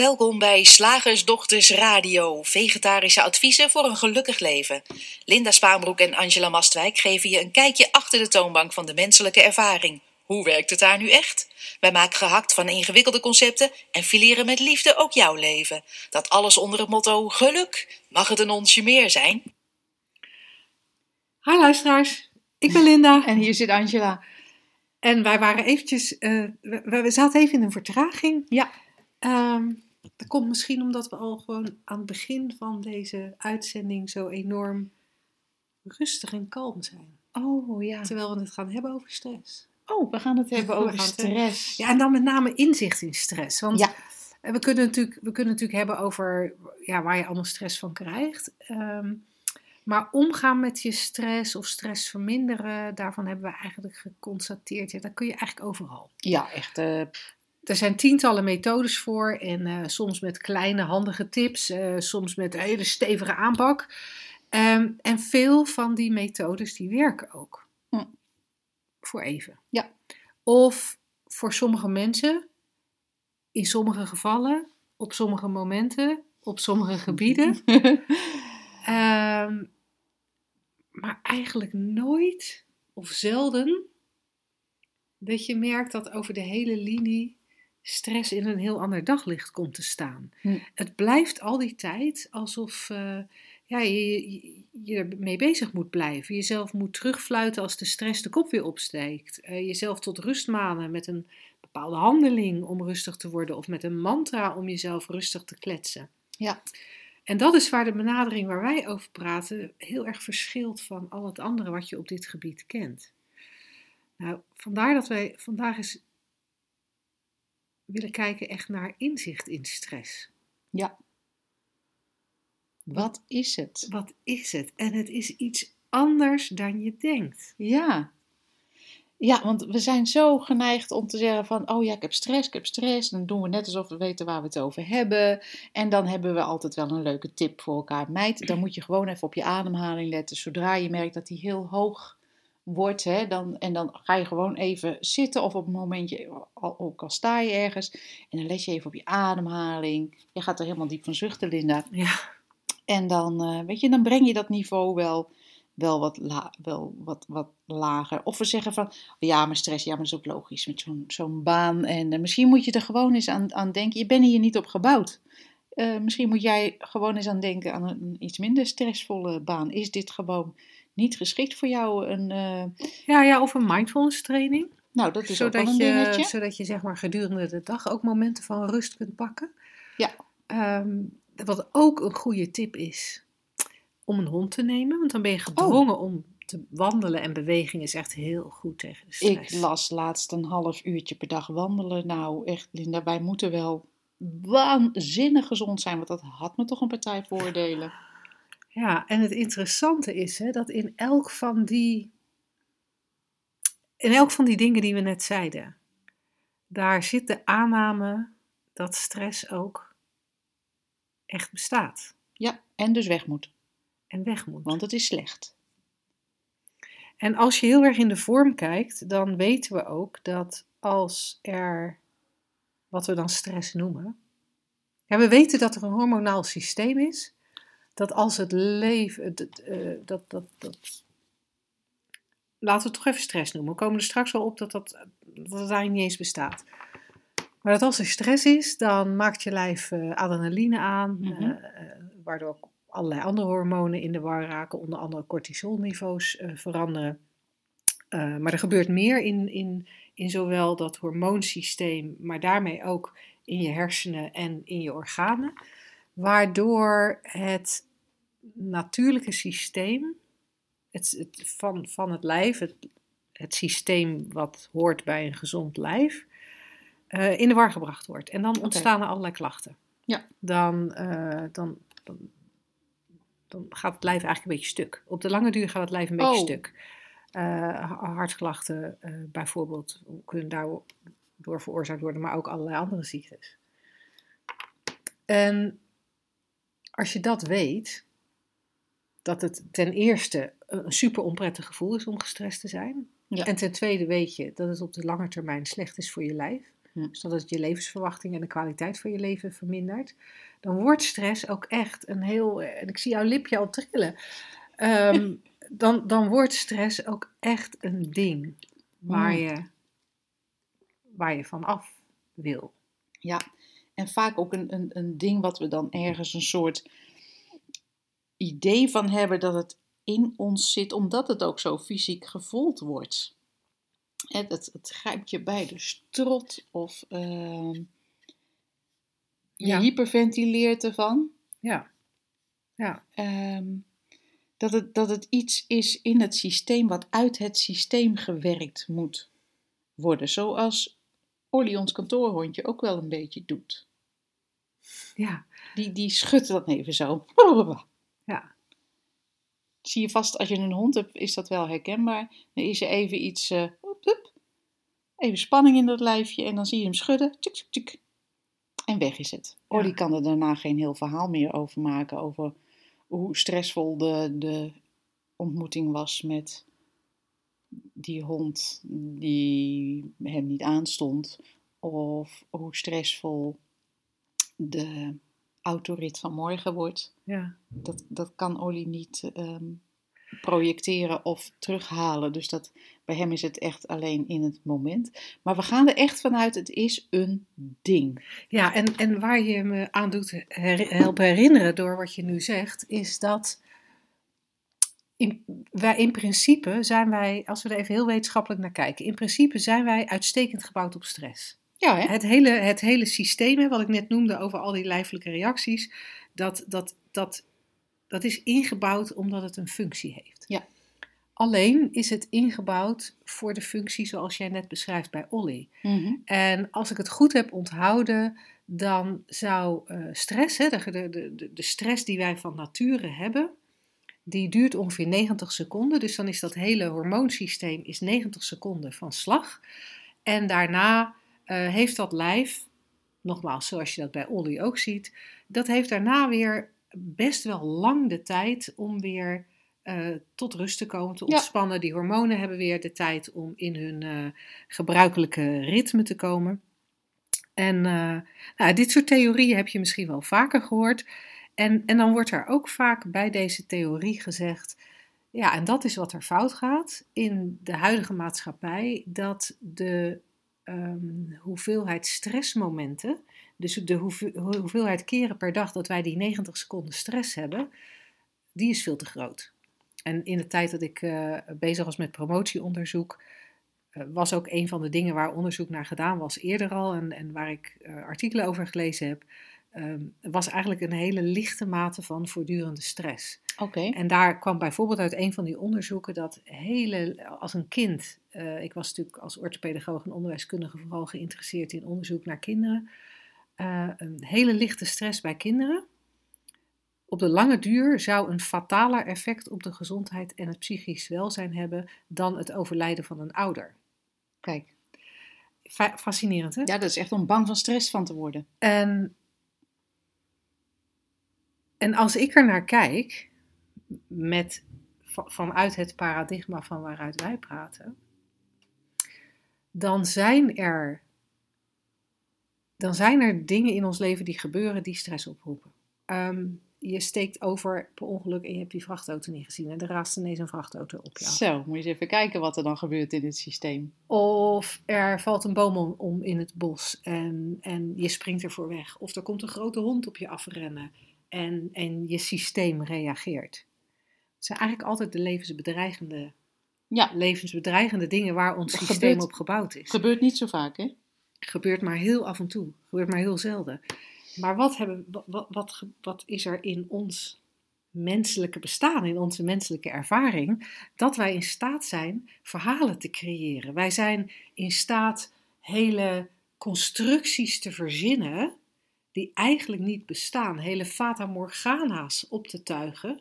Welkom bij Slagersdochters Radio, vegetarische adviezen voor een gelukkig leven. Linda Spaanbroek en Angela Mastwijk geven je een kijkje achter de toonbank van de menselijke ervaring. Hoe werkt het daar nu echt? Wij maken gehakt van ingewikkelde concepten en fileren met liefde ook jouw leven. Dat alles onder het motto geluk. Mag het een onsje meer zijn? Hi luisteraars, ik ben Linda. En hier zit Angela. En wij waren eventjes, eh, we, we zaten even in een vertraging. Ja. Ehm, dat komt misschien omdat we al gewoon aan het begin van deze uitzending zo enorm rustig en kalm zijn. Oh ja. Terwijl we het gaan hebben over stress. Oh, we gaan het hebben over stress. Ja, en dan met name inzicht in stress. Want Ja. we, kunnen natuurlijk, we kunnen natuurlijk hebben over ja, waar je allemaal stress van krijgt. Ehm, maar omgaan met je stress of stress verminderen, daarvan hebben we eigenlijk geconstateerd. Ja, dat kun je eigenlijk overal. Ja, echt. eh, Er zijn tientallen methodes voor en eh, soms met kleine handige tips, eh, soms met een hele stevige aanpak. Ehm, en veel van die methodes die werken ook. Hm. Voor even. Ja. Of voor sommige mensen, in sommige gevallen, op sommige momenten, op sommige gebieden. Ehm, maar eigenlijk nooit of zelden dat je merkt dat over de hele linie stress in een heel ander daglicht komt te staan. Hm. Het blijft al die tijd alsof eh, ja, je, je, je ermee bezig moet blijven. Jezelf moet terugfluiten als de stress de kop weer opsteekt. Eh, jezelf tot rust manen met een bepaalde handeling om rustig te worden of met een mantra om jezelf rustig te kletsen. ja. En dat is waar de benadering waar wij over praten heel erg verschilt van al het andere wat je op dit gebied kent. Nou, vandaar dat wij vandaag eens willen kijken echt naar inzicht in stress. ja. Wat is het? Wat is het? En het is iets anders dan je denkt. Ja. Ja, want we zijn zo geneigd om te zeggen van, oh ja, ik heb stress, ik heb stress. Dan doen we net alsof we weten waar we het over hebben. En dan hebben we altijd wel een leuke tip voor elkaar. Meid, dan moet je gewoon even op je ademhaling letten. Zodra je merkt dat die heel hoog wordt, hè, dan, en dan ga je gewoon even zitten of op een momentje, al- ook al sta je ergens. En dan let je even op je ademhaling. Je gaat er helemaal diep van zuchten, Linda. Ja, En dan, eh, weet je, dan breng je dat niveau wel, wel, wat, la, wel wat, wat lager. Of we zeggen van, ja, maar stress, ja, maar dat is ook logisch met zo'n zo'n baan. En eh, misschien moet je er gewoon eens aan, aan denken. Je bent hier niet op gebouwd. Eh, misschien moet jij gewoon eens aan denken aan een iets minder stressvolle baan. Is dit gewoon niet geschikt voor jou? Een, eh, ja, ja of een mindfulness training. nou, dat is ook wel een je, dingetje. zodat je zeg maar gedurende de dag ook momenten van rust kunt pakken. Ja. Ehm, wat ook een goede tip is, om een hond te nemen. Want dan ben je gedwongen om te wandelen en beweging is echt heel goed tegen de stress. Ik las laatst een half uurtje per dag wandelen. Nou, echt, Linda, wij moeten wel waanzinnig gezond zijn. Want dat had me toch een partij voordelen. Ja, en het interessante is hè, dat in elk van die, in elk van die dingen die we net zeiden, daar zit de aanname dat stress ook echt bestaat Ja, en dus weg moet. en weg moet. Want het is slecht. En als je heel erg in de vorm kijkt, dan weten we ook dat als er wat we dan stress noemen. Ja, we weten dat er een hormonaal systeem is. Dat als het leven. het- het, eh, dat, dat, dat, laten we het toch even stress noemen. We komen er straks wel op dat, dat, dat het eigenlijk niet eens bestaat. Maar dat als er stress is, dan maakt je lijf eh, adrenaline aan. Mhm. eh, waardoor allerlei andere hormonen in de war raken. Onder andere cortisolniveaus veranderen. Maar er gebeurt meer in, in, in zowel dat hormoonsysteem, maar daarmee ook in je hersenen en in je organen. Waardoor het natuurlijke systeem het, het, van, van het lijf, het, het systeem wat hoort bij een gezond lijf, eh, in de war gebracht wordt. En dan ontstaan er allerlei klachten. Ja. Dan, eh, dan, dan, dan gaat het lijf eigenlijk een beetje stuk. Op de lange duur gaat het lijf een beetje Oh. stuk. Eh, hartklachten bijvoorbeeld kunnen daardoor veroorzaakt worden, maar ook allerlei andere ziektes. En als je dat weet, dat het ten eerste een super onprettig gevoel is om gestrest te zijn. Ja. En ten tweede weet je dat het op de lange termijn slecht is voor je lijf. Hm. zodat het je levensverwachting en de kwaliteit van je leven vermindert, dan wordt stress ook echt een heel, en ik zie jouw lipje al trillen, Ehm, dan, dan wordt stress ook echt een ding waar Mm. je, waar je van af wil. Ja, en vaak ook een, een, een ding wat we dan ergens een soort idee van hebben dat het in ons zit, omdat het ook zo fysiek gevoeld wordt. Het, het, het grijpt je bij de strot of ehm, je Ja. hyperventileert ervan. Ja, ja, Ehm, dat, het, dat het iets is in het systeem wat uit het systeem gewerkt moet worden. Zoals Olly, ons kantoorhondje, ook wel een beetje doet. ja, Die, die schudt dan even zo. Zie je vast, als je een hond hebt, is dat wel herkenbaar. Dan is er even iets, eh, hoep, hoep. even spanning in dat lijfje en dan zie je hem schudden. En weg is het. Ja. Olly kan er daarna geen heel verhaal meer over maken. Over hoe stressvol de, de ontmoeting was met die hond die hem niet aanstond. Of hoe stressvol de autorit van morgen wordt. ja. Dat, dat kan Olly niet ehm, projecteren of terughalen. Dus dat, bij hem is het echt alleen in het moment. Maar we gaan er echt vanuit, het is een ding. Ja, en, en waar je me aan doet her- helpen herinneren door wat je nu zegt, is dat in, wij, in principe zijn wij, als we er even heel wetenschappelijk naar kijken, in principe zijn wij uitstekend gebouwd op stress. Ja, hè? Het hele, het hele systeem, hè, wat ik net noemde over al die lijfelijke reacties, dat, dat, dat, dat is ingebouwd omdat het een functie heeft. Ja. Alleen is het ingebouwd voor de functie zoals jij net beschrijft bij Olly. Mhm. En als ik het goed heb onthouden, dan zou eh, stress, hè, de, de, de, de stress die wij van nature hebben, die duurt ongeveer 90 seconden. Dus dan is dat hele hormoonsysteem is 90 seconden van slag. En daarna heeft dat lijf, nogmaals zoals je dat bij Olly ook ziet, dat heeft daarna weer best wel lang de tijd om weer eh, tot rust te komen, te Ja. ontspannen. Die hormonen hebben weer de tijd om in hun eh, gebruikelijke ritme te komen. En eh, nou, dit soort theorieën heb je misschien wel vaker gehoord. En, en dan wordt er ook vaak bij deze theorie gezegd, ja, en dat is wat er fout gaat in de huidige maatschappij, dat de ehm, hoeveelheid stressmomenten, dus de hoeveel- hoeveelheid keren per dag dat wij die 90 seconden stress hebben, die is veel te groot. En in de tijd dat ik eh, bezig was met promotieonderzoek, eh, was ook een van de dingen waar onderzoek naar gedaan was eerder al en, en waar ik eh, artikelen over gelezen heb, ehm, was eigenlijk een hele lichte mate van voortdurende stress. Oké. En daar kwam bijvoorbeeld uit een van die onderzoeken dat hele, als een kind, eh, ik was natuurlijk als orthopedagoog en onderwijskundige vooral geïnteresseerd in onderzoek naar kinderen, eh, een hele lichte stress bij kinderen. Op de lange duur zou een fataler effect op de gezondheid en het psychisch welzijn hebben dan het overlijden van een ouder. Kijk. Fa- fascinerend, hè? Ja, dat is echt om bang van stress van te worden. En, en als ik er naar kijk, met, va- vanuit het paradigma van waaruit wij praten, dan zijn er, dan zijn er dingen in ons leven die gebeuren die stress oproepen. Ehm, je steekt over per ongeluk en je hebt die vrachtauto niet gezien en er raast ineens een vrachtauto op af. Zo, moet je eens even kijken wat er dan gebeurt in het systeem. Of er valt een boom om, om in het bos en, en je springt ervoor weg. Of er komt een grote hond op je afrennen en, en je systeem reageert. Het zijn eigenlijk altijd de levensbedreigende, Ja, levensbedreigende dingen waar ons Dat systeem gebeurt- op gebouwd is. gebeurt niet zo vaak, hè? Gebeurt maar heel af en toe, gebeurt maar heel zelden. Maar wat, hebben, wat, wat, wat is er in ons menselijke bestaan, in onze menselijke ervaring, dat wij in staat zijn verhalen te creëren? Wij zijn in staat hele constructies te verzinnen die eigenlijk niet bestaan, hele fata morgana's op te tuigen,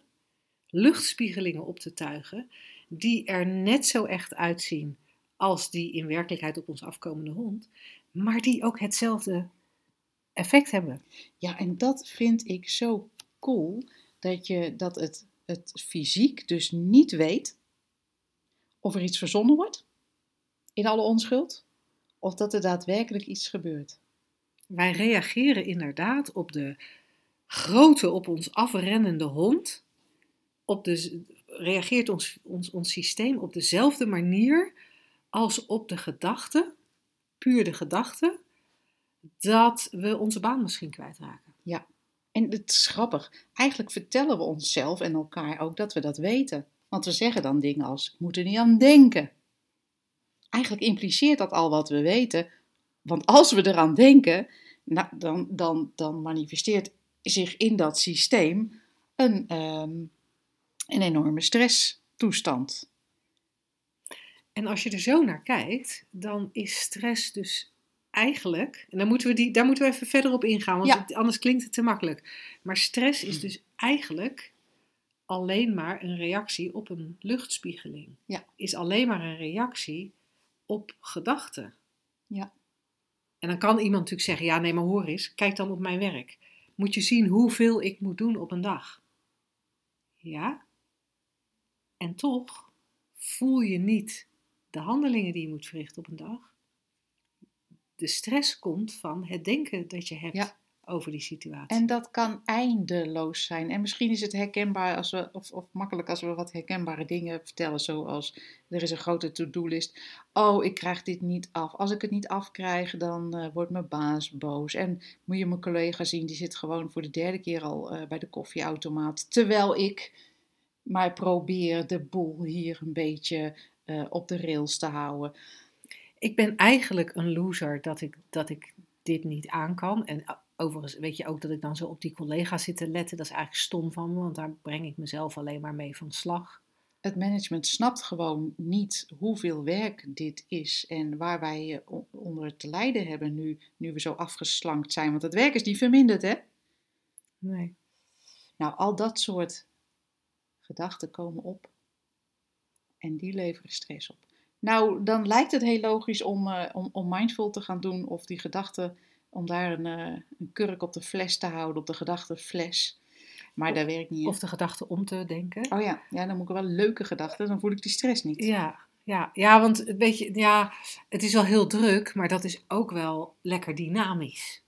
luchtspiegelingen op te tuigen, die er net zo echt uitzien als die in werkelijkheid op ons afkomende hond, maar die ook hetzelfde effect hebben. Ja, en dat vind ik zo cool, dat, je, dat het, het fysiek dus niet weet of er iets verzonnen wordt, in alle onschuld, Of dat er daadwerkelijk iets gebeurt. Wij reageren inderdaad op de grote, op ons afrennende hond. Op de, reageert ons, ons, ons systeem op dezelfde manier als op de gedachte, puur de gedachte, dat we onze baan misschien kwijtraken. Ja, en het is grappig. Eigenlijk vertellen we onszelf en elkaar ook dat we dat weten. Want we zeggen dan dingen als: ik moet er niet aan denken. Eigenlijk impliceert dat al wat we weten. Want als we eraan denken, nou, dan, dan, dan manifesteert zich in dat systeem een, ehm, een enorme stresstoestand. En als je er zo naar kijkt, dan is stress dus eigenlijk, en dan moeten we die, daar moeten we even verder op ingaan, want Ja. het- anders klinkt het te makkelijk. Maar stress is dus eigenlijk alleen maar een reactie op een luchtspiegeling. Ja. Is alleen maar een reactie op gedachten. Ja. En dan kan iemand natuurlijk zeggen, ja nee maar hoor eens, kijk dan op mijn werk. Moet je zien hoeveel ik moet doen op een dag. Ja. En toch voel je niet de handelingen die je moet verrichten op een dag. De stress komt van het denken dat je hebt Ja. Over die situatie. En dat kan eindeloos zijn. En misschien is het herkenbaar als we, of, of makkelijk als we wat herkenbare dingen vertellen, zoals er is een grote to-do-list. Oh, ik krijg dit niet af. Als ik het niet afkrijg, dan eh, wordt mijn baas boos. En moet je mijn collega zien, die zit gewoon voor de derde keer al eh, bij de koffieautomaat. Terwijl ik maar probeer de boel hier een beetje eh, op de rails te houden. Ik ben eigenlijk een loser dat ik, dat ik dit niet aan kan. En overigens weet je ook dat ik dan zo op die collega's zit te letten. Dat is eigenlijk stom van me, want daar breng ik mezelf alleen maar mee van slag. het management snapt gewoon niet hoeveel werk dit is en waar wij onder te lijden hebben nu, nu we zo afgeslankt zijn. Want het werk is niet verminderd, hè? Nee. Nou, al dat soort gedachten komen op en die leveren stress op. Nou, dan lijkt het heel logisch om, eh, om, om mindful te gaan doen of die gedachten, om daar een, eh, een kurk op de fles te houden, op de gedachte fles. Maar Of- dat werkt niet. Of de gedachte om te denken. Oh ja, ja, dan moet ik wel leuke gedachten, dan voel ik die stress niet. Ja, ja, ja, want weet je, ja, het is wel heel druk, maar dat is ook wel lekker dynamisch.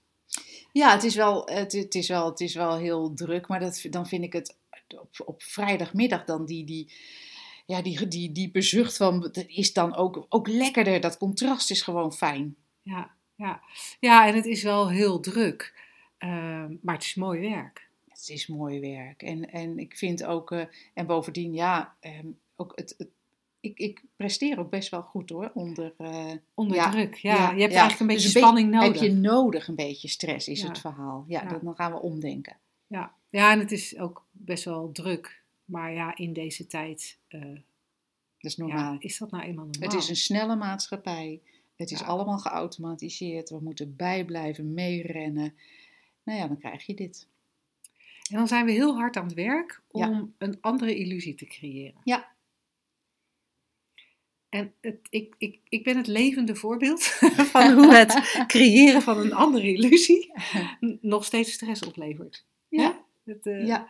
Ja, het is wel, het, het is wel, het is wel heel druk, maar dat, dan vind ik het op, op vrijdagmiddag dan die, die, ja, die, die, die bezucht van, dat is dan ook, ook lekkerder. Dat contrast is gewoon fijn. Ja, ja. ja en het is wel heel druk, Ehm, maar het is mooi werk. Het is mooi werk. En, en ik vind ook, eh, en bovendien, ja, ehm, ook het, het, ik, ik presteer ook best wel goed hoor, onder, eh, Onder Ja, druk, ja. ja, je hebt ja. eigenlijk een beetje Dus een spanning nodig. heb je nodig een beetje stress, is het verhaal. Ja, Ja. Dan, gaan we omdenken. Ja. ja, en het is ook best wel druk. Maar ja, in deze tijd eh, Dat is normaal. ja, is dat nou eenmaal normaal. Het is een snelle maatschappij. Het is Ja. allemaal geautomatiseerd. We moeten bijblijven, meerennen. Nou ja, dan krijg je dit. En dan zijn we heel hard aan het werk om Ja. een andere illusie te creëren. Ja. En het, ik, ik, ik ben het levende voorbeeld van hoe het creëren van een andere illusie nog steeds stress oplevert. Ja. Het, eh, Ja.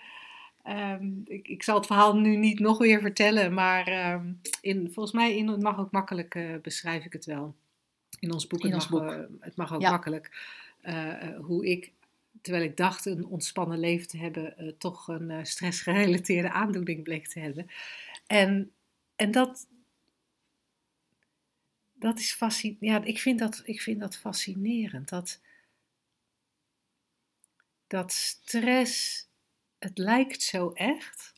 ehm, ik, ik zal het verhaal nu niet nog weer vertellen, maar ehm, in, volgens mij in het mag ook makkelijk eh, beschrijf ik het wel. In ons boek, In het, ons mag, boek. het mag ook Ja. makkelijk. eh, eh, hoe ik, terwijl ik dacht een ontspannen leven te hebben, eh, toch een eh, stressgerelateerde aandoening bleek te hebben. En, en dat, dat is fascinerend. Ja, ik vind dat, ik vind dat fascinerend. Dat, dat stress, het lijkt zo echt.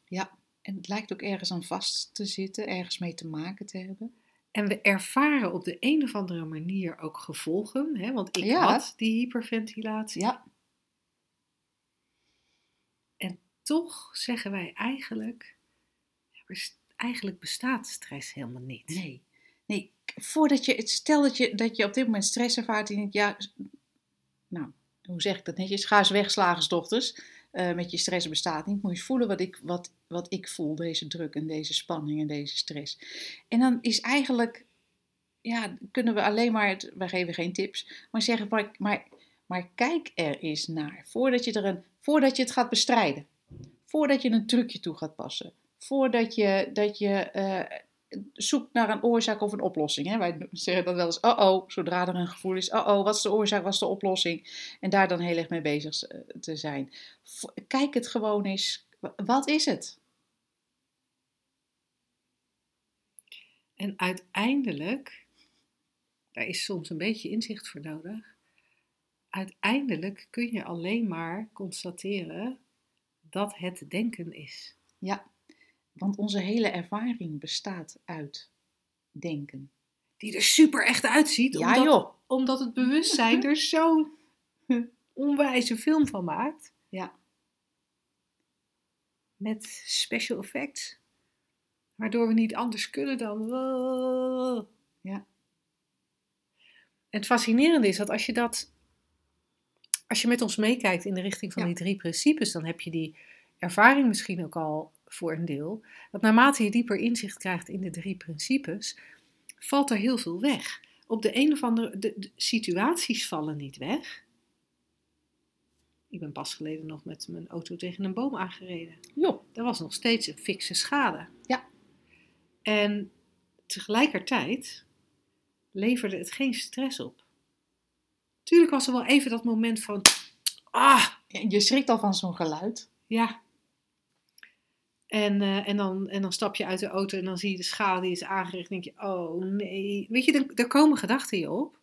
En het lijkt ook ergens aan vast te zitten, ergens mee te maken te hebben. En we ervaren op de een of andere manier ook gevolgen. Hè? Want ik Ja. had die hyperventilatie. Ja, Toch zeggen wij eigenlijk, eigenlijk bestaat stress helemaal niet. nee. Nee, voordat je, stel dat je, dat je op dit moment stress ervaart en je denkt, ja, nou, hoe zeg ik dat netjes? Ga eens weg, slagersdochters. Eh, met je stress bestaat niet. Moet je voelen wat ik, wat, wat ik voel, deze druk en deze spanning en deze stress. En dan is eigenlijk, ja, kunnen we alleen maar, het- geven geen tips, maar zeggen, maar, maar, maar kijk er eens naar. Voordat je, er een, voordat je het gaat bestrijden. Voordat je een trucje toe gaat passen. Voordat je, dat je eh, zoek naar een oorzaak of een oplossing. Hè? Wij zeggen dan wel eens, oh oh, zodra er een gevoel is, oh oh, wat is de oorzaak, wat is de oplossing? En daar dan heel erg mee bezig eh, te zijn. Kijk het gewoon eens, wa- wat is het? En uiteindelijk, daar is soms een beetje inzicht voor nodig. Uiteindelijk kun je alleen maar constateren dat het denken is. Ja, want onze hele ervaring bestaat uit denken. Die er super echt uitziet, Ja omdat, joh. omdat het bewustzijn er zo'n onwijze film van maakt. Ja. Met special effects. Waardoor we niet anders kunnen dan. Ja. En het fascinerende is dat als je dat. Als je met ons meekijkt in de richting van Ja. die drie principes, dan heb je die ervaring misschien ook al voor een deel. Dat naarmate je dieper inzicht krijgt in de drie principes, valt er heel veel weg. Op de een of andere. De, de situaties vallen niet weg. Ik ben pas geleden nog met mijn auto tegen een boom aangereden. Joh. Er was nog steeds een fikse schade. Ja. En tegelijkertijd leverde het geen stress op. Tuurlijk was er wel even dat moment van, ah, Je schrikt al van zo'n geluid. ja. En, eh, en, dan, en dan stap je uit de auto en dan zie je de schade die is aangericht. En denk je, oh nee. Weet je, er, er komen gedachten je op.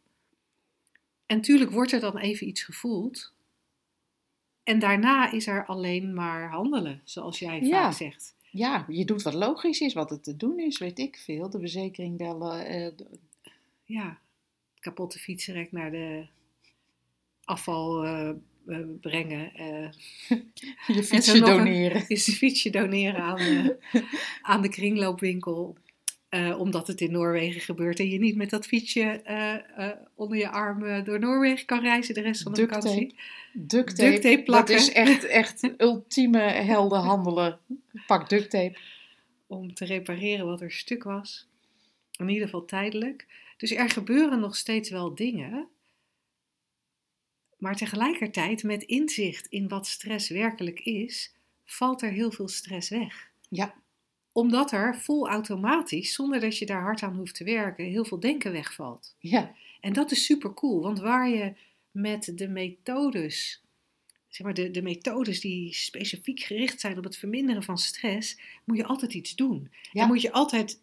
En tuurlijk wordt er dan even iets gevoeld. En daarna is er alleen maar handelen, zoals jij Ja. vaak zegt. Ja, je doet wat logisch is, wat het te doen is, weet ik veel. De verzekering bellen. eh, ja, kapotte fietsenrek naar de afval eh, brengen. eh je fietsje een- doneren. een fietsje doneren aan de, aan de kringloopwinkel. eh, omdat het in Noorwegen gebeurt en je niet met dat fietsje eh, eh, onder je arm eh, door Noorwegen kan reizen de rest van de Duct vakantie. Duct tape. Duct tape plakken. Dat is echt, echt ultieme helden handelen. Pak duct tape. Om te repareren wat er stuk was. In ieder geval tijdelijk. Dus er gebeuren nog steeds wel dingen. Maar tegelijkertijd, met inzicht in wat stress werkelijk is, valt er heel veel stress weg. Ja, Omdat er vol automatisch, zonder dat je daar hard aan hoeft te werken, heel veel denken wegvalt. ja, En dat is super cool, want waar je met de methodes, zeg maar de, de methodes die specifiek gericht zijn op het verminderen van stress, moet je altijd iets doen. Ja. En moet je altijd,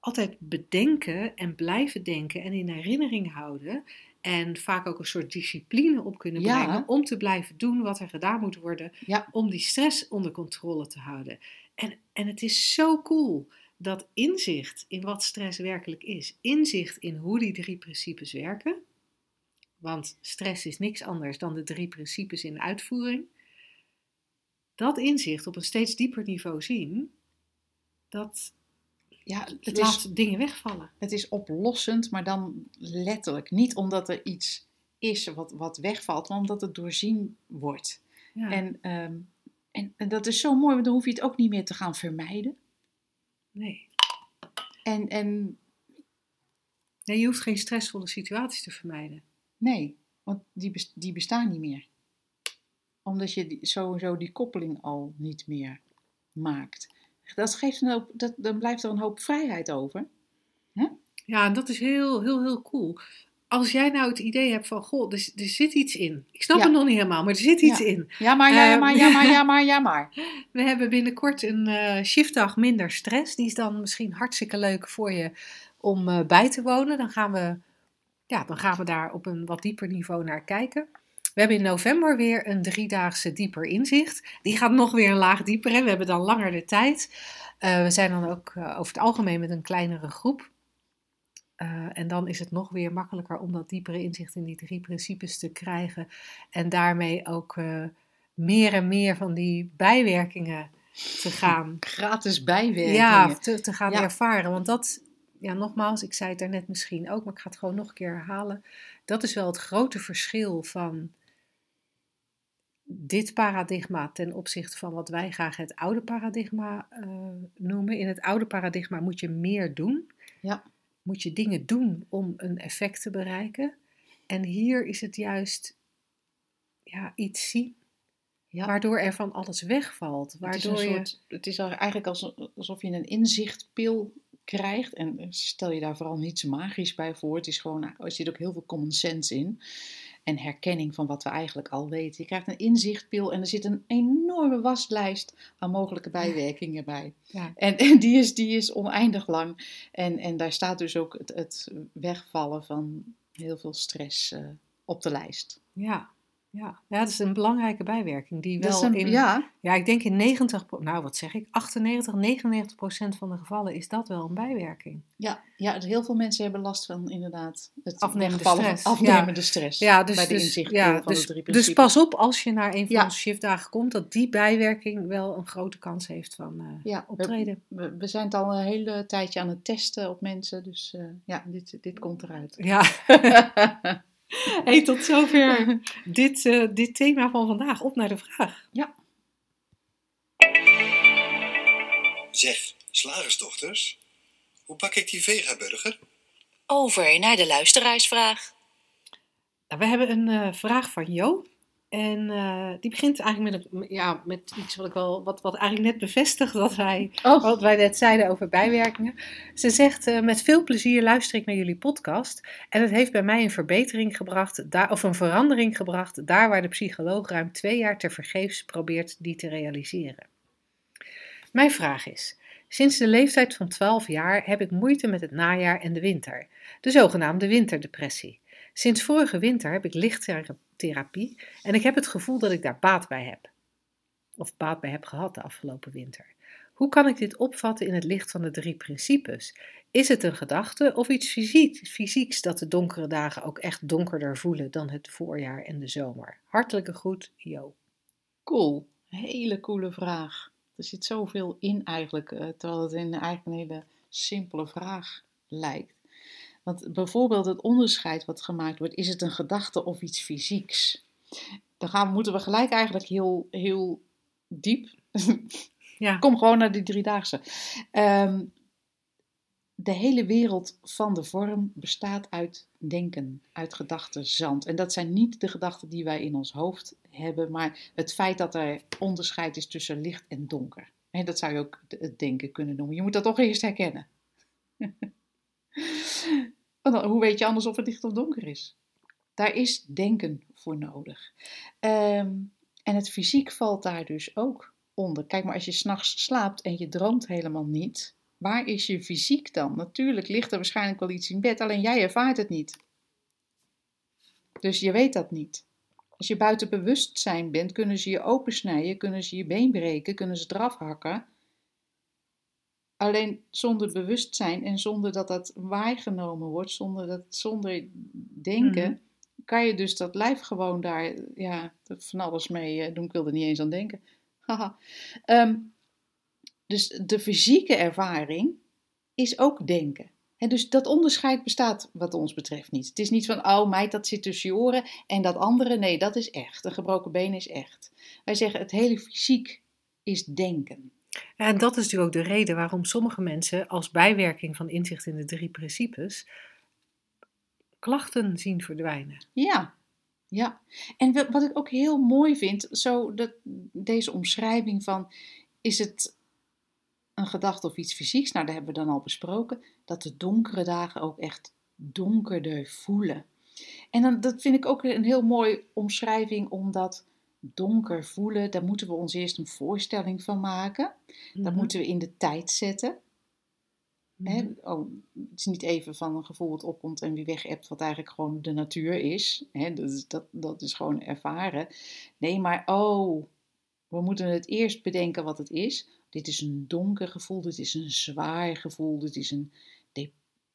altijd bedenken en blijven denken en in herinnering houden. En vaak ook een soort discipline op kunnen Ja. brengen om te blijven doen wat er gedaan moet worden Ja. om die stress onder controle te houden. En, en het is zo cool dat inzicht in wat stress werkelijk is, inzicht in hoe die drie principes werken, want stress is niks anders dan de drie principes in uitvoering, dat inzicht op een steeds dieper niveau zien, dat ja het, laat is, dingen wegvallen. het is oplossend, maar dan letterlijk. Niet omdat er iets is wat, wat wegvalt, maar omdat het doorzien wordt. Ja. En, ehm, en, en dat is zo mooi, want dan hoef je het ook niet meer te gaan vermijden. nee. En, en nee, je hoeft geen stressvolle situaties te vermijden. nee, want die, die bestaan niet meer. Omdat je die, sowieso die koppeling al niet meer maakt. Dat geeft een hoop, dat, dan blijft er een hoop vrijheid over. Ja, en dat is heel, heel, heel cool. Als jij nou het idee hebt van, goh, er, er zit iets in. Ik snap Ja. het nog niet helemaal, maar er zit iets Ja. in. Ja, maar, ja, Ehm. maar, ja, maar, ja, maar, ja, maar. We hebben binnenkort een eh, shiftdag minder stress. Die is dan misschien hartstikke leuk voor je om eh, bij te wonen. Dan gaan, we, ja, dan gaan we daar op een wat dieper niveau naar kijken. We hebben in november weer een driedaagse dieper inzicht. Die gaat nog weer een laag dieper. Hè? We hebben dan langer de tijd. Eh, we zijn dan ook eh, over het algemeen met een kleinere groep. Eh, en dan is het nog weer makkelijker om dat diepere inzicht in die drie principes te krijgen. En daarmee ook meer en meer van die bijwerkingen te gaan, Gratis bijwerkingen. ja, te, te gaan Ja. ervaren. Want dat, ja, nogmaals, ik zei het daarnet misschien ook, maar ik ga het gewoon nog een keer herhalen. Dat is wel het grote verschil van dit paradigma ten opzichte van wat wij graag het oude paradigma eh, noemen. In het oude paradigma moet je meer doen. Ja. Moet je dingen doen om een effect te bereiken. En hier is het juist ja, iets zien, Ja. waardoor er van alles wegvalt. Het is, een Waardoor je... soort, het is eigenlijk als- alsof je een inzichtpil krijgt. En stel je daar vooral niets magisch bij voor. Het is gewoon, er zit ook heel veel common sense in. En herkenning van wat we eigenlijk al weten. Je krijgt een inzichtpil en er zit een enorme waslijst aan mogelijke bijwerkingen bij. Ja. En, en die, is, die is oneindig lang. En, en daar staat dus ook het, het wegvallen van heel veel stress eh, op de lijst. Ja. Ja. ja, dat is een belangrijke bijwerking die wel een- in, ja, ja, ik denk in 90, pro- nou wat zeg ik, 98, 99 procent van de gevallen is dat wel een bijwerking. ja, ja, heel veel mensen hebben last van inderdaad het Afnemende van stress. afnemende stress. Ja, dus, bij de dus, ja, van dus, de drie dus pas op als je naar een van Ja. onze shiftdagen komt, dat die bijwerking wel een grote kans heeft van eh, Ja, optreden. we, we zijn het al een hele tijdje aan het testen op mensen, dus eh, ja, dit, dit komt eruit. Ja. hey, tot zover dit, eh, dit thema van vandaag. Op naar de vraag. Zeg, slagersdochters, hoe bak ik die vegaburger? Over naar de luisteraarsvraag. Nou, we hebben een eh, vraag van Jo. En eh, die begint eigenlijk met, een, ja, met iets wat, ik wel, wat, wat eigenlijk net bevestigt wat wij, Oh, wat wij net zeiden over bijwerkingen. Ze zegt, eh, met veel plezier luister ik naar jullie podcast. En het heeft bij mij een verbetering gebracht, daar, of een verandering gebracht, daar waar de psycholoog ruim twee jaar tevergeefs probeert die te realiseren. Mijn vraag is, sinds de leeftijd van 12 jaar heb ik moeite met het najaar en de winter, de zogenaamde winterdepressie. Sinds vorige winter heb ik lichttherapie en ik heb het gevoel dat ik daar baat bij heb. Of baat bij heb gehad de afgelopen winter. Hoe kan ik dit opvatten in het licht van de drie principes? Is het een gedachte of iets fysiek, fysieks dat de donkere dagen ook echt donkerder voelen dan het voorjaar en de zomer? Hartelijke groet, Jo. cool. Hele coole vraag. Er zit zoveel in eigenlijk, eh, terwijl het in eigenlijk een hele simpele vraag lijkt. Want bijvoorbeeld het onderscheid wat gemaakt wordt, is het een gedachte of iets fysieks? Dan gaan, moeten we gelijk eigenlijk heel, heel diep. Ja. Kom gewoon naar die driedaagse. Ehm, de hele wereld van de vorm bestaat uit denken, uit gedachten, zand. En dat zijn niet de gedachten die wij in ons hoofd hebben, maar het feit dat er onderscheid is tussen licht en donker. En dat zou je ook het denken kunnen noemen. Je moet dat toch eerst herkennen. Dan- hoe weet je anders of het licht of donker is? Daar is denken voor nodig. Ehm, en het fysiek valt daar dus ook onder. Kijk maar, als je s'nachts slaapt en je droomt helemaal niet, waar is je fysiek dan? Natuurlijk ligt er waarschijnlijk wel iets in bed, alleen jij ervaart het niet. Dus je weet dat niet. Als je buiten bewustzijn bent, kunnen ze je opensnijden, kunnen ze je been breken, kunnen ze eraf hakken. Alleen zonder bewustzijn en zonder dat dat waargenomen wordt, zonder, dat, zonder denken, Mhm. kan je dus dat lijf gewoon daar ja, van alles mee eh, doen. Ik wil er niet eens aan denken. Ehm, dus de fysieke ervaring is ook denken. En dus dat onderscheid bestaat wat ons betreft niet. Het is niet van, oh meid, dat zit tussen je oren en dat andere, nee, dat is echt. Een gebroken been is echt. Wij zeggen, het hele fysiek is denken. En dat is natuurlijk ook de reden waarom sommige mensen als bijwerking van inzicht in de drie principes klachten zien verdwijnen. Ja, ja. En wa- wat ik ook heel mooi vind, zo dat, deze omschrijving van, is het een gedachte of iets fysieks? Nou, daar hebben we dan al besproken, dat de donkere dagen ook echt donkerder voelen. En dan, dat vind ik ook een heel mooi omschrijving, omdat donker voelen, daar moeten we ons eerst een voorstelling van maken. Dat Mhm. moeten we in de tijd zetten. Mhm. Oh, het is niet even van een gevoel wat opkomt en weer weg hebt, wat eigenlijk gewoon de natuur is. Dat, is dat, dat is gewoon ervaren. Nee, maar oh, we moeten het eerst bedenken wat het is. Dit is een donker gevoel, dit is een zwaar gevoel, dit is een de-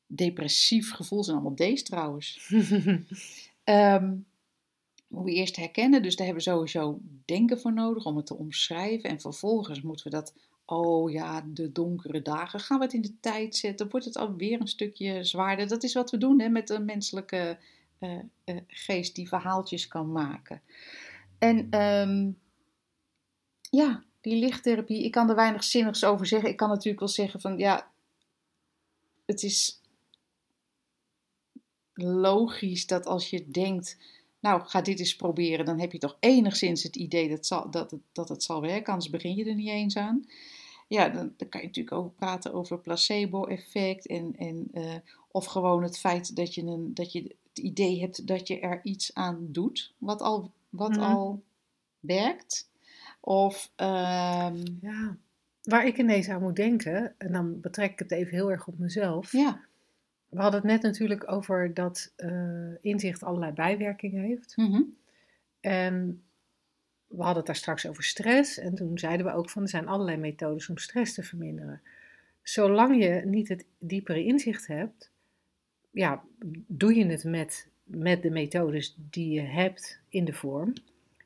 depressief gevoel. Het zijn allemaal D's trouwens. Ehm moeten we eerst herkennen, dus daar hebben we sowieso denken voor nodig om het te omschrijven. En vervolgens moeten we dat, oh ja, de donkere dagen, gaan we het in de tijd zetten, wordt het alweer een stukje zwaarder. Dat is wat we doen hè, met de menselijke eh, eh, geest die verhaaltjes kan maken. En ehm, ja, die lichttherapie, ik kan er weinig zinnigs over zeggen. Ik kan natuurlijk wel zeggen van, ja, het is logisch dat als je denkt, nou ga dit eens proberen, dan heb je toch enigszins het idee dat, zal, dat, het, dat het zal werken, anders begin je er niet eens aan. ja, dan, dan kan je natuurlijk ook praten over placebo-effect. En, en, eh, of gewoon het feit dat je, een, dat je het idee hebt dat je er iets aan doet, wat al, wat Mhm. al werkt. Of, ehm, Ja. Waar ik ineens aan moet denken, en dan betrek ik het even heel erg op mezelf. ja. We hadden het net natuurlijk over dat eh, inzicht allerlei bijwerkingen heeft. mhm, En we hadden het daar straks over stress. En toen zeiden we ook van er zijn allerlei methodes om stress te verminderen. Zolang je niet het diepere inzicht hebt, ja, doe je het met, met de methodes die je hebt in de vorm.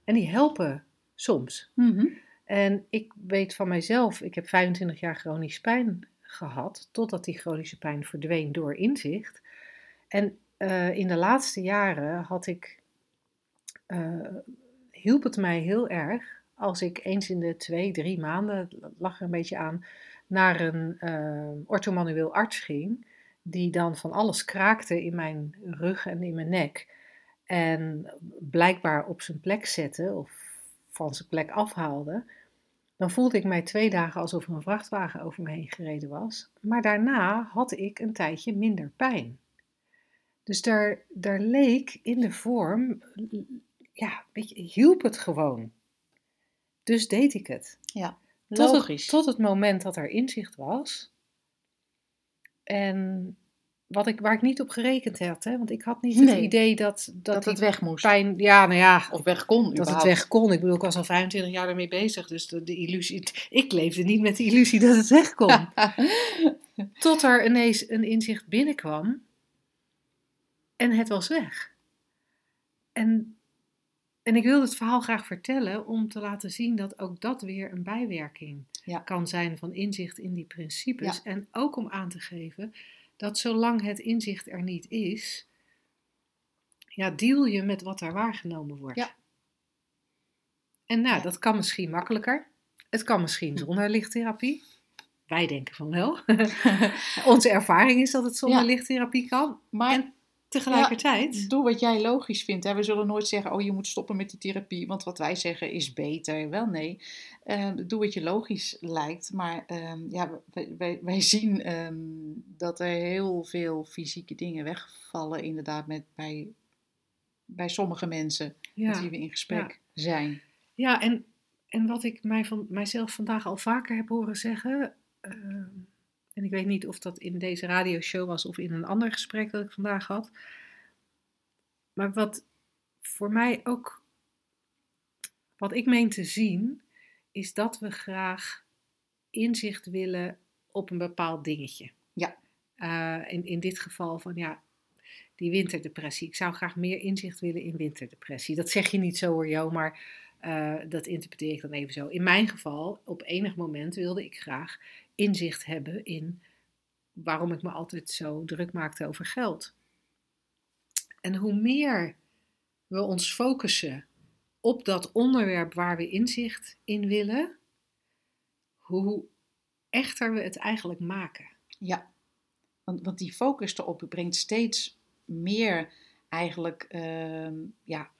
En die helpen soms. mhm, En ik weet van mijzelf, ik heb 25 jaar chronische pijn gehad, totdat die chronische pijn verdween door inzicht. En eh, in de laatste jaren had ik, eh, hielp het mij heel erg als ik eens in de twee, drie maanden, het lag er een beetje aan, naar een eh orthomanueel arts ging, die dan van alles kraakte in mijn rug en in mijn nek. En blijkbaar op zijn plek zette of van zijn plek afhaalde. Dan voelde ik mij twee dagen alsof er een vrachtwagen over me heen gereden was. Maar daarna had ik een tijdje minder pijn. Dus daar, daar leek in de vorm, ja, hielp het gewoon. Dus deed ik het. ja. Tot Logisch. het, tot het moment dat er inzicht was. En wat ik, waar ik niet op gerekend had, hè, want ik had niet het idee dat, dat, het weg moest. pijn, ja, nou ja, Of weg kon, dat het weg kon. Ik bedoel, ik was al 25 jaar daarmee bezig, dus de, de illusie, ik leefde niet met de illusie dat het weg kon. Tot er ineens een inzicht binnenkwam en het was weg. En, en ik wilde het verhaal graag vertellen om te laten zien dat ook dat weer een bijwerking Ja. kan zijn van inzicht in die principes. Ja. En ook om aan te geven dat zolang het inzicht er niet is, ja, deal je met wat er waargenomen wordt. Ja. En nou, dat kan misschien makkelijker. Het kan misschien zonder lichttherapie. Wij denken van wel. Onze ervaring is dat het zonder Ja. lichttherapie kan. maar En tegelijkertijd. doe wat jij logisch vindt. Hè. We zullen nooit zeggen, oh je moet stoppen met die therapie, want wat wij zeggen is beter. Wel nee, Eh, doe wat je logisch lijkt. Maar ehm, ja, wij, wij, wij zien ehm, dat er heel veel fysieke dingen wegvallen inderdaad met, bij, bij sommige mensen met Ja, wie we in gesprek zijn. ja en, en wat ik mij van, mijzelf vandaag al vaker heb horen zeggen. En ik weet niet of dat in deze radioshow was of in een ander gesprek dat ik vandaag had. Maar wat voor mij ook. Wat ik meen te zien, is dat we graag inzicht willen op een bepaald dingetje. Ja. Eh, in, in dit geval van ja, die winterdepressie. Ik zou graag meer inzicht willen in winterdepressie. Dat zeg je niet zo hoor, Jo, maar eh, dat interpreteer ik dan even zo. In mijn geval, op enig moment wilde ik graag inzicht hebben in waarom ik me altijd zo druk maakte over geld. En hoe meer we ons focussen op dat onderwerp waar we inzicht in willen, hoe echter we het eigenlijk maken. Ja, want, want die focus erop brengt steeds meer eigenlijk, ehm, ja,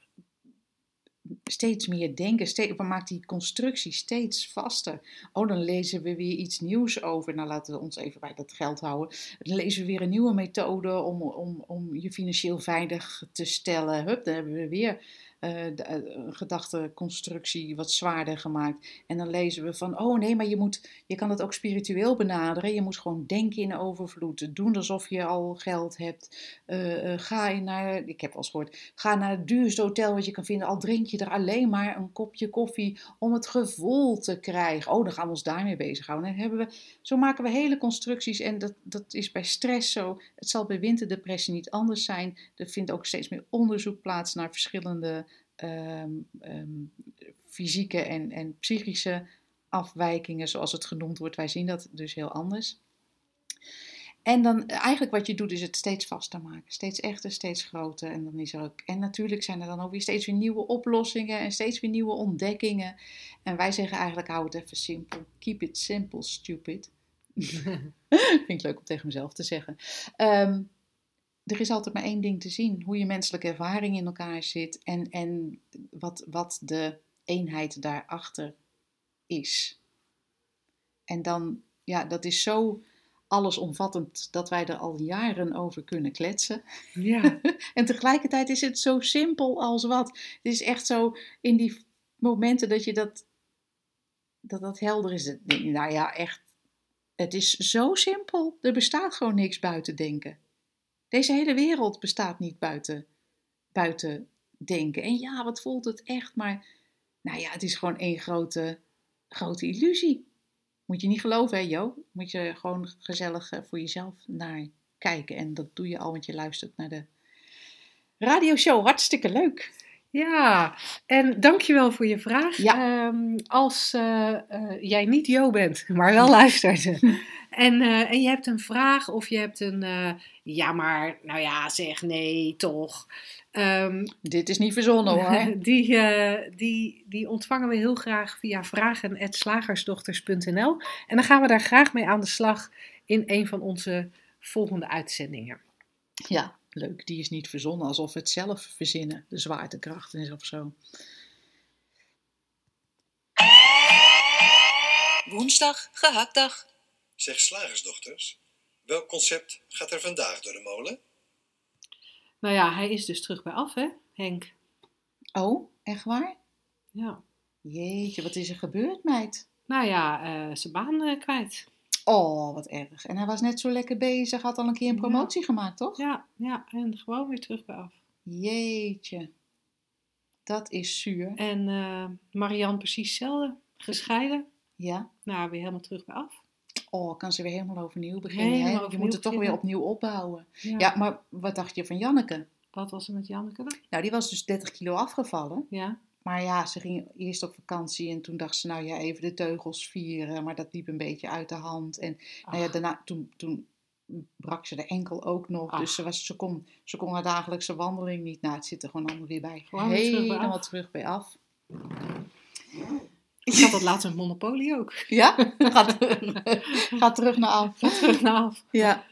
steeds meer denken. Steeds, maakt die constructie steeds vaster. Oh, dan lezen we weer iets nieuws over. Nou, laten we ons even bij dat geld houden. Dan lezen we weer een nieuwe methode om, om, om je financieel veilig te stellen. Hup, dan hebben we weer een gedachteconstructie wat zwaarder gemaakt. En dan lezen we van, oh nee, maar je, moet, je kan het ook spiritueel benaderen. Je moet gewoon denken in overvloed. Doen alsof je al geld hebt. Eh, eh, ga naar, ik heb wel eens gehoord, ga naar het duurste hotel wat je kan vinden. Al drink je er alleen maar een kopje koffie om het gevoel te krijgen. Oh, dan gaan we ons daarmee bezighouden. En hebben we, zo maken we hele constructies. En dat, dat is bij stress zo. Het zal bij winterdepressie niet anders zijn. Er vindt ook steeds meer onderzoek plaats naar verschillende ehm, ehm, fysieke en, en psychische afwijkingen, zoals het genoemd wordt. Wij zien dat dus heel anders. En dan eigenlijk wat je doet is het steeds vaster maken. Steeds echter, steeds groter. En, dan is ook, en natuurlijk zijn er dan ook weer steeds weer nieuwe oplossingen en steeds weer nieuwe ontdekkingen. En wij zeggen eigenlijk hou het even simpel. Keep it simple, stupid. Vind ik leuk om tegen mezelf te zeggen. Ehm, er is altijd maar één ding te zien: hoe je menselijke ervaring in elkaar zit en, en wat, wat de eenheid daarachter is. En dan, ja, dat is zo allesomvattend dat wij er al jaren over kunnen kletsen. Ja, En tegelijkertijd is het zo simpel als wat. Het is echt zo in die momenten dat je dat, dat, dat helder is. Nou ja, echt. Het is zo simpel. Er bestaat gewoon niks buiten denken. Deze hele wereld bestaat niet buiten, buiten denken. En ja, wat voelt het echt? Maar nou ja, het is gewoon één grote, grote illusie. Moet je niet geloven, hè, Jo? Moet je gewoon gezellig eh, voor jezelf naar kijken. En dat doe je al, want je luistert naar de radioshow. Hartstikke leuk. Ja. en dankjewel voor je vraag. Ja. Ehm, als eh, eh, jij niet Jo bent, maar wel luistert. en, eh, en je hebt een vraag of je hebt een... ja, maar nou ja, zeg nee, toch. Ehm, Dit is niet verzonnen hoor. Die, die, die ontvangen we heel graag via vragen.slagersdochters.nl. En dan gaan we daar graag mee aan de slag in een van onze volgende uitzendingen. Ja, leuk. Die is niet verzonnen, alsof we het zelf verzinnen. De zwaartekracht is of zo. Woensdag, gehaktdag. Zeg slagersdochters, welk concept gaat er vandaag door de molen? Nou ja, hij is dus terug bij af, hè, Henk? Oh, echt waar? Ja. Jeetje, wat is er gebeurd, meid? Nou ja, eh, zijn baan eh, kwijt. Oh, wat erg. En hij was net zo lekker bezig, had al een keer een Ja. promotie gemaakt, toch? Ja, ja, en gewoon weer terug bij af. Jeetje. Dat is zuur. En eh Marianne precies hetzelfde. Gescheiden. Ja. Nou, weer helemaal terug bij af. Oh, kan ze weer helemaal overnieuw beginnen. Helemaal hè? Je overnieuw moet het toch weer opnieuw opbouwen. Ja. Ja, maar wat dacht je van Janneke? Wat was er met Janneke dan? Nou, die was dus 30 kilo afgevallen. Ja. Maar ja, ze ging eerst op vakantie en toen dacht ze, nou ja, even de teugels vieren. Maar dat liep een beetje uit de hand. En nou ja, daarna, toen, toen brak ze de enkel ook nog. Ach. Dus ze, was, ze, kon, ze kon haar dagelijkse wandeling niet. Nou, het zit er gewoon allemaal weer bij. Gewoon weer terug bij Helemaal af. terug bij af. Ik had dat laatst met Monopoly ook. Ja, gaat terug, gaat terug naar af. Terug naar af. Ja,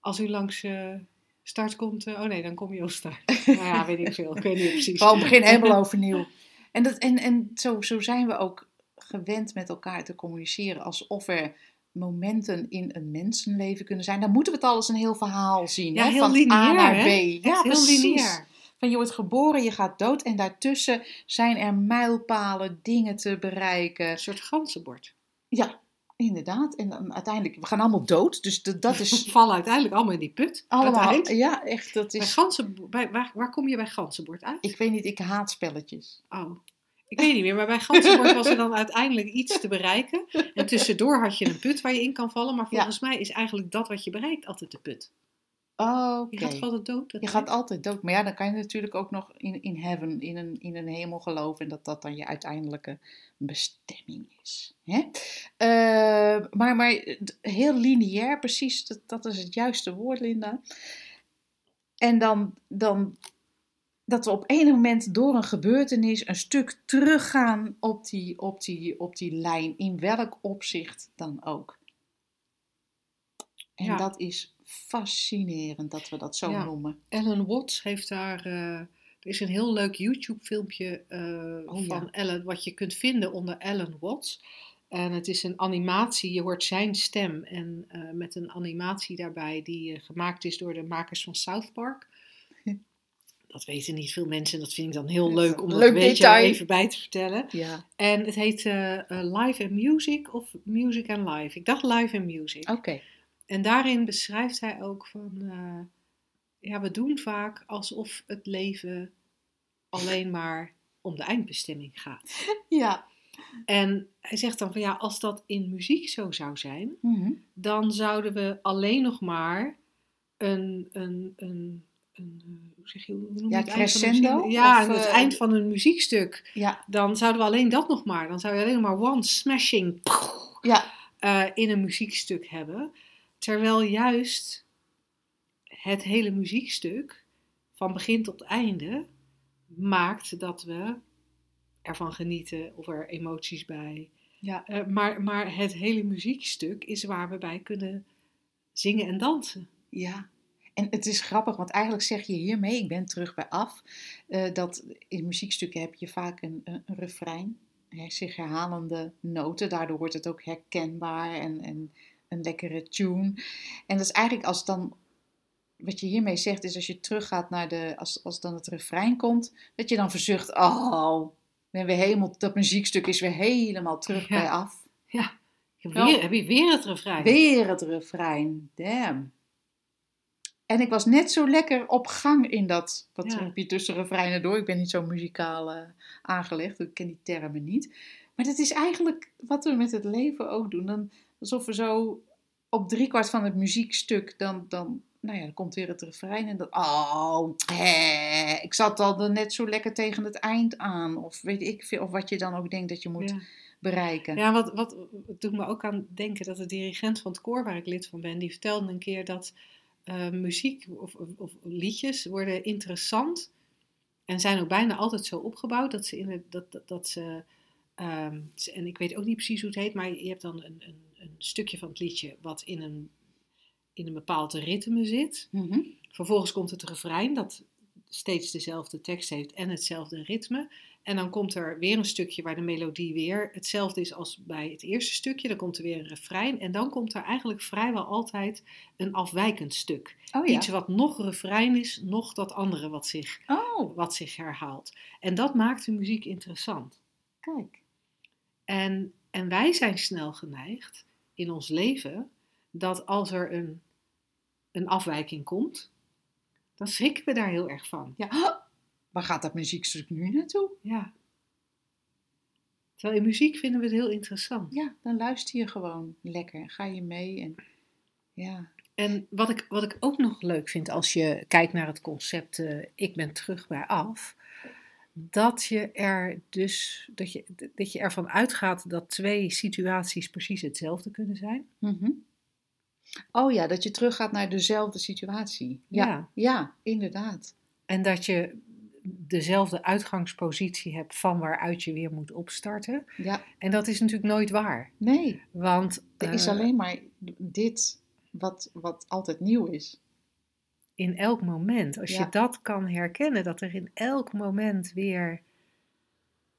Als u langs eh, start komt, eh, oh nee, dan kom je op start. nou ja, weet ik veel. Ik weet niet precies. gewoon begin helemaal overnieuw. En, dat, en, en zo, zo zijn we ook gewend met elkaar te communiceren. Alsof er momenten in een mensenleven kunnen zijn. Dan moeten we het al eens een heel verhaal zien. Ja, hè? heel Van A naar? B. Ja, heel precies. lineair. Van je wordt geboren, je gaat dood. En daartussen zijn er mijlpalen, dingen te bereiken. Een soort ganzenbord. Ja, inderdaad. En dan uiteindelijk, we gaan allemaal dood. Dus dat, dat We is vallen uiteindelijk allemaal in die put. allemaal... Ja, echt, dat Bij is... ganzen, bij, waar, waar kom je bij ganzenbord uit? Ik weet niet, ik haat spelletjes. Oh, ik weet niet meer. Maar bij ganzenbord was er dan uiteindelijk iets te bereiken. En tussendoor had je een put waar je in kan vallen. Maar volgens mij is eigenlijk dat wat je bereikt altijd de put. Oh. Je gaat altijd dood. Je gaat altijd dood. Maar ja, dan kan je natuurlijk ook nog in, in heaven, in een, in een hemel geloven. En dat dat dan je uiteindelijke bestemming is. Hè? Eh, maar, maar d- heel lineair, precies. Dat, dat is het juiste woord, Linda. En dan, dan dat we op een moment door een gebeurtenis een stuk teruggaan op die, op die, op die lijn. In welk opzicht dan ook. En Ja. dat is fascinerend dat we dat zo Ja. noemen. Ellen Watts heeft daar. eh, er is een heel leuk YouTube-filmpje eh, Oh, ja. van Ellen, wat je kunt vinden onder Ellen Watts. En het is een animatie, je hoort zijn stem. En eh, met een animatie daarbij die gemaakt is door de makers van South Park. Dat weten niet veel mensen en dat vind ik dan heel Dat leuk om dat leuk een beetje even bij te vertellen. Ja, En het heet Live and Music of Music and Live. Ik dacht Live and Music. oké. En daarin beschrijft hij ook van, eh, ja, we doen vaak alsof het leven alleen maar om de eindbestemming gaat. Ja. En hij zegt dan van, ja, als dat in muziek zo zou zijn, Mhm. dan zouden we alleen nog maar een, een, een, een eh, hoe zeg je, hoe noem je Ja, het crescendo? Ja, Of, aan het eh, eind van een muziekstuk, Ja, dan zouden we alleen dat nog maar, dan zou je alleen nog maar one smashing ja, in een muziekstuk hebben. Terwijl juist het hele muziekstuk, van begin tot einde, maakt dat we ervan genieten of er emoties bij. ja. Eh, maar, maar het hele muziekstuk is waar we bij kunnen zingen en dansen. ja. En het is grappig, want eigenlijk zeg je hiermee, ik ben terug bij af, eh, dat in muziekstukken heb je vaak een, een, een refrein hè, zich herhalende noten. Daardoor wordt het ook herkenbaar en, en een lekkere tune. En dat is eigenlijk als dan, wat je hiermee zegt, is als je teruggaat naar de, als, als dan het refrein komt, dat je dan verzucht, oh, ben weer helemaal, dat muziekstuk is weer helemaal terug Ja. bij af. Ja. Heb je weer, heb je weer het refrein? Weer het refrein, damn. En ik was net zo lekker op gang in dat, wat Ja. je tussen refreinen door. Ik ben niet zo muzikaal eh, aangelegd, ik ken die termen niet. Maar dat is eigenlijk wat we met het leven ook doen. Dan, alsof we zo op driekwart van het muziekstuk, dan, dan, nou ja, dan komt weer het refrein en dan, oh, hè, ik zat al net zo lekker tegen het eind aan. Of weet ik veel, of wat je dan ook denkt dat je moet Ja. bereiken. Ja, wat, wat doet me ook aan denken dat de dirigent van het koor waar ik lid van ben, die vertelde een keer dat eh, muziek of, of, of liedjes worden interessant en zijn ook bijna altijd zo opgebouwd dat ze in het, dat, dat, dat ze, ehm, en ik weet ook niet precies hoe het heet, maar je hebt dan een, een, een stukje van het liedje wat in een, in een bepaald ritme zit. Mhm. Vervolgens komt het refrein dat steeds dezelfde tekst heeft en hetzelfde ritme. En dan komt er weer een stukje waar de melodie weer hetzelfde is als bij het eerste stukje. Dan komt er weer een refrein. En dan komt er eigenlijk vrijwel altijd een afwijkend stuk. Oh ja. Iets wat nog refrein is, nog dat andere wat zich, Oh, wat zich herhaalt. En dat maakt de muziek interessant. kijk. En, en wij zijn snel geneigd in ons leven dat als er een, een afwijking komt, dan schrikken we daar heel erg van. Ja, waar gaat dat muziekstuk nu naartoe? Ja. Terwijl in muziek vinden we het heel interessant. Ja, dan luister je gewoon lekker. Ga je mee en ja. En wat ik, wat ik ook nog leuk vind als je kijkt naar het concept eh, ik ben terug bij af, dat je er dus dat je, dat je ervan uitgaat dat twee situaties precies hetzelfde kunnen zijn. Mhm. Oh ja, dat je teruggaat naar dezelfde situatie. Ja, Ja. ja. inderdaad. En dat je dezelfde uitgangspositie hebt van waaruit je weer moet opstarten. Ja, En dat is natuurlijk nooit waar. nee, Want er is eh, alleen maar dit wat, wat altijd nieuw is. In elk moment, als Ja. je dat kan herkennen, dat er in elk moment weer,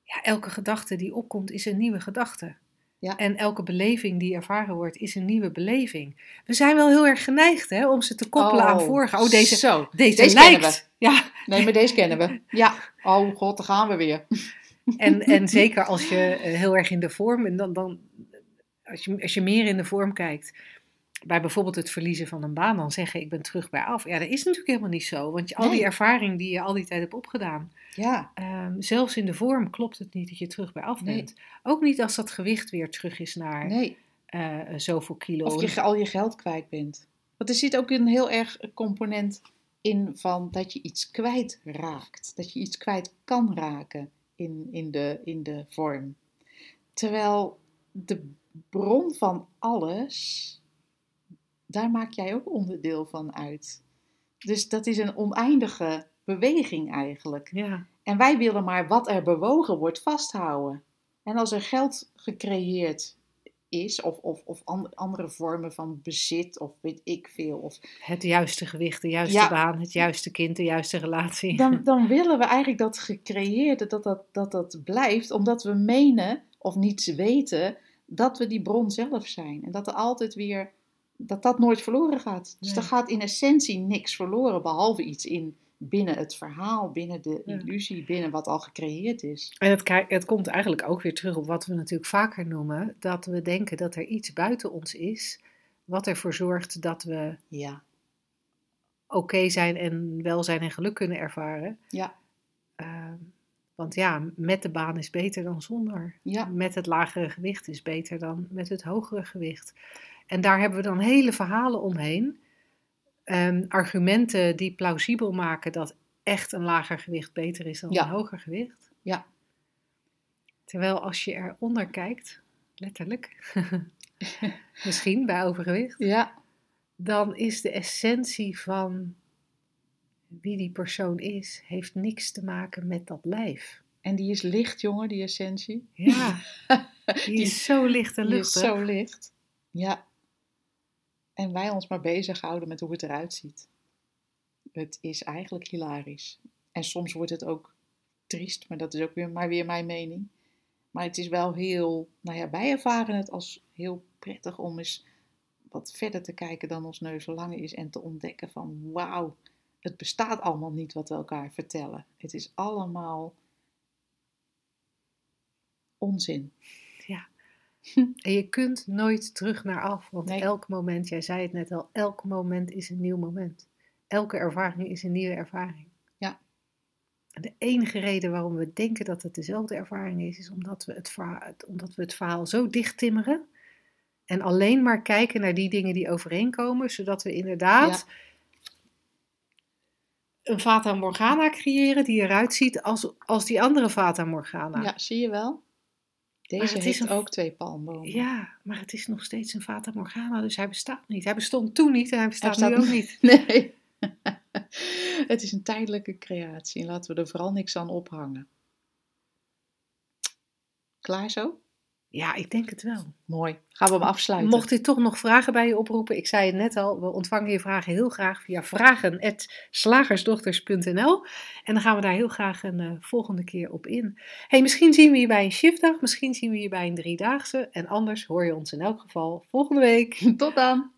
ja, elke gedachte die opkomt is een nieuwe gedachte. Ja. En elke beleving die ervaren wordt is een nieuwe beleving. We zijn wel heel erg geneigd hè, om ze te koppelen aan vorige. Oh, deze, Zo, deze, deze lijkt. Ja, nee, maar deze kennen we. Ja, oh god, daar gaan we weer. en, en zeker als je eh, heel erg in de vorm, en dan, dan, als, je, als je meer in de vorm kijkt, bij bijvoorbeeld het verliezen van een baan, dan zeggen ik ben terug bij af. Ja, dat is natuurlijk helemaal niet zo, want je, al die ervaring die je al die tijd hebt opgedaan, Ja, ehm, zelfs in de vorm klopt het niet dat je terug bij af Nee. bent. Ook niet als dat gewicht weer terug is naar nee. eh, zoveel kilo. Of je al je geld kwijt bent. Want er zit ook een heel erg component in van dat je iets kwijtraakt. Dat je iets kwijt kan raken in, in, de, in de vorm. Terwijl de bron van alles, daar maak jij ook onderdeel van uit. Dus dat is een oneindige beweging eigenlijk. Ja, En wij willen maar wat er bewogen wordt vasthouden. En als er geld gecreëerd is, of, of, of an- andere vormen van bezit, of weet ik veel, of, het juiste gewicht, de juiste Ja. baan, het juiste kind, de juiste relatie. dan, dan willen we eigenlijk dat gecreëerde, dat dat, dat dat blijft, omdat we menen of niet weten dat we die bron zelf zijn. En dat er altijd weer, dat dat nooit verloren gaat. Dus Nee. er gaat in essentie niks verloren, behalve iets in binnen het verhaal, binnen de Ja. illusie, binnen wat al gecreëerd is. En het, het komt eigenlijk ook weer terug op wat we natuurlijk vaker noemen: dat we denken dat er iets buiten ons is, wat ervoor zorgt dat we Ja, oké zijn en welzijn en geluk kunnen ervaren. ja, Ehm, want ja, met de baan is beter dan zonder. ja. Met het lagere gewicht is beter dan met het hogere gewicht. En daar hebben we dan hele verhalen omheen. Ehm, argumenten die plausibel maken dat echt een lager gewicht beter is dan Ja. een hoger gewicht. Ja. Terwijl als je eronder kijkt, letterlijk, misschien bij overgewicht, Ja, dan is de essentie van wie die persoon is, heeft niks te maken met dat lijf. en die is licht, jongen, die essentie. Ja, die is zo licht en Die is luchtig. zo licht. Ja. En wij ons maar bezighouden met hoe het eruit ziet. Het is eigenlijk hilarisch. En soms wordt het ook triest, maar dat is ook weer, maar weer mijn mening. Maar het is wel heel, nou ja, wij ervaren het als heel prettig om eens wat verder te kijken dan ons neus lang is en te ontdekken van wauw, het bestaat allemaal niet wat we elkaar vertellen. Het is allemaal onzin. En je kunt nooit terug naar af, want Nee. elk moment, jij zei het net al, elk moment is een nieuw moment. Elke ervaring is een nieuwe ervaring. Ja. En de enige reden waarom we denken dat het dezelfde ervaring is, is omdat we het, verhaal, omdat we het verhaal zo dicht timmeren en alleen maar kijken naar die dingen die overeenkomen, zodat we inderdaad een Fata Morgana creëren die eruit ziet als, als die andere Fata Morgana. Ja, zie je wel? Deze het is heeft een- ook twee palmbomen. Ja, maar het is nog steeds een Fata Morgana, dus hij bestaat niet. Hij bestond toen niet en hij bestaat, Hij nu bestaat ook niet. Nee. het is een tijdelijke creatie en laten we er vooral niks aan ophangen. Klaar zo? Ja, ik denk het wel. Mooi. Gaan we hem afsluiten? Mocht u toch nog vragen bij je oproepen, ik zei het net al, we ontvangen je vragen heel graag via vragen.slagersdochters.nl en dan gaan we daar heel graag een eh, volgende keer op in. Hey, misschien zien we je bij een shiftdag, misschien zien we je bij een driedaagse en anders hoor je ons in elk geval volgende week. Tot dan!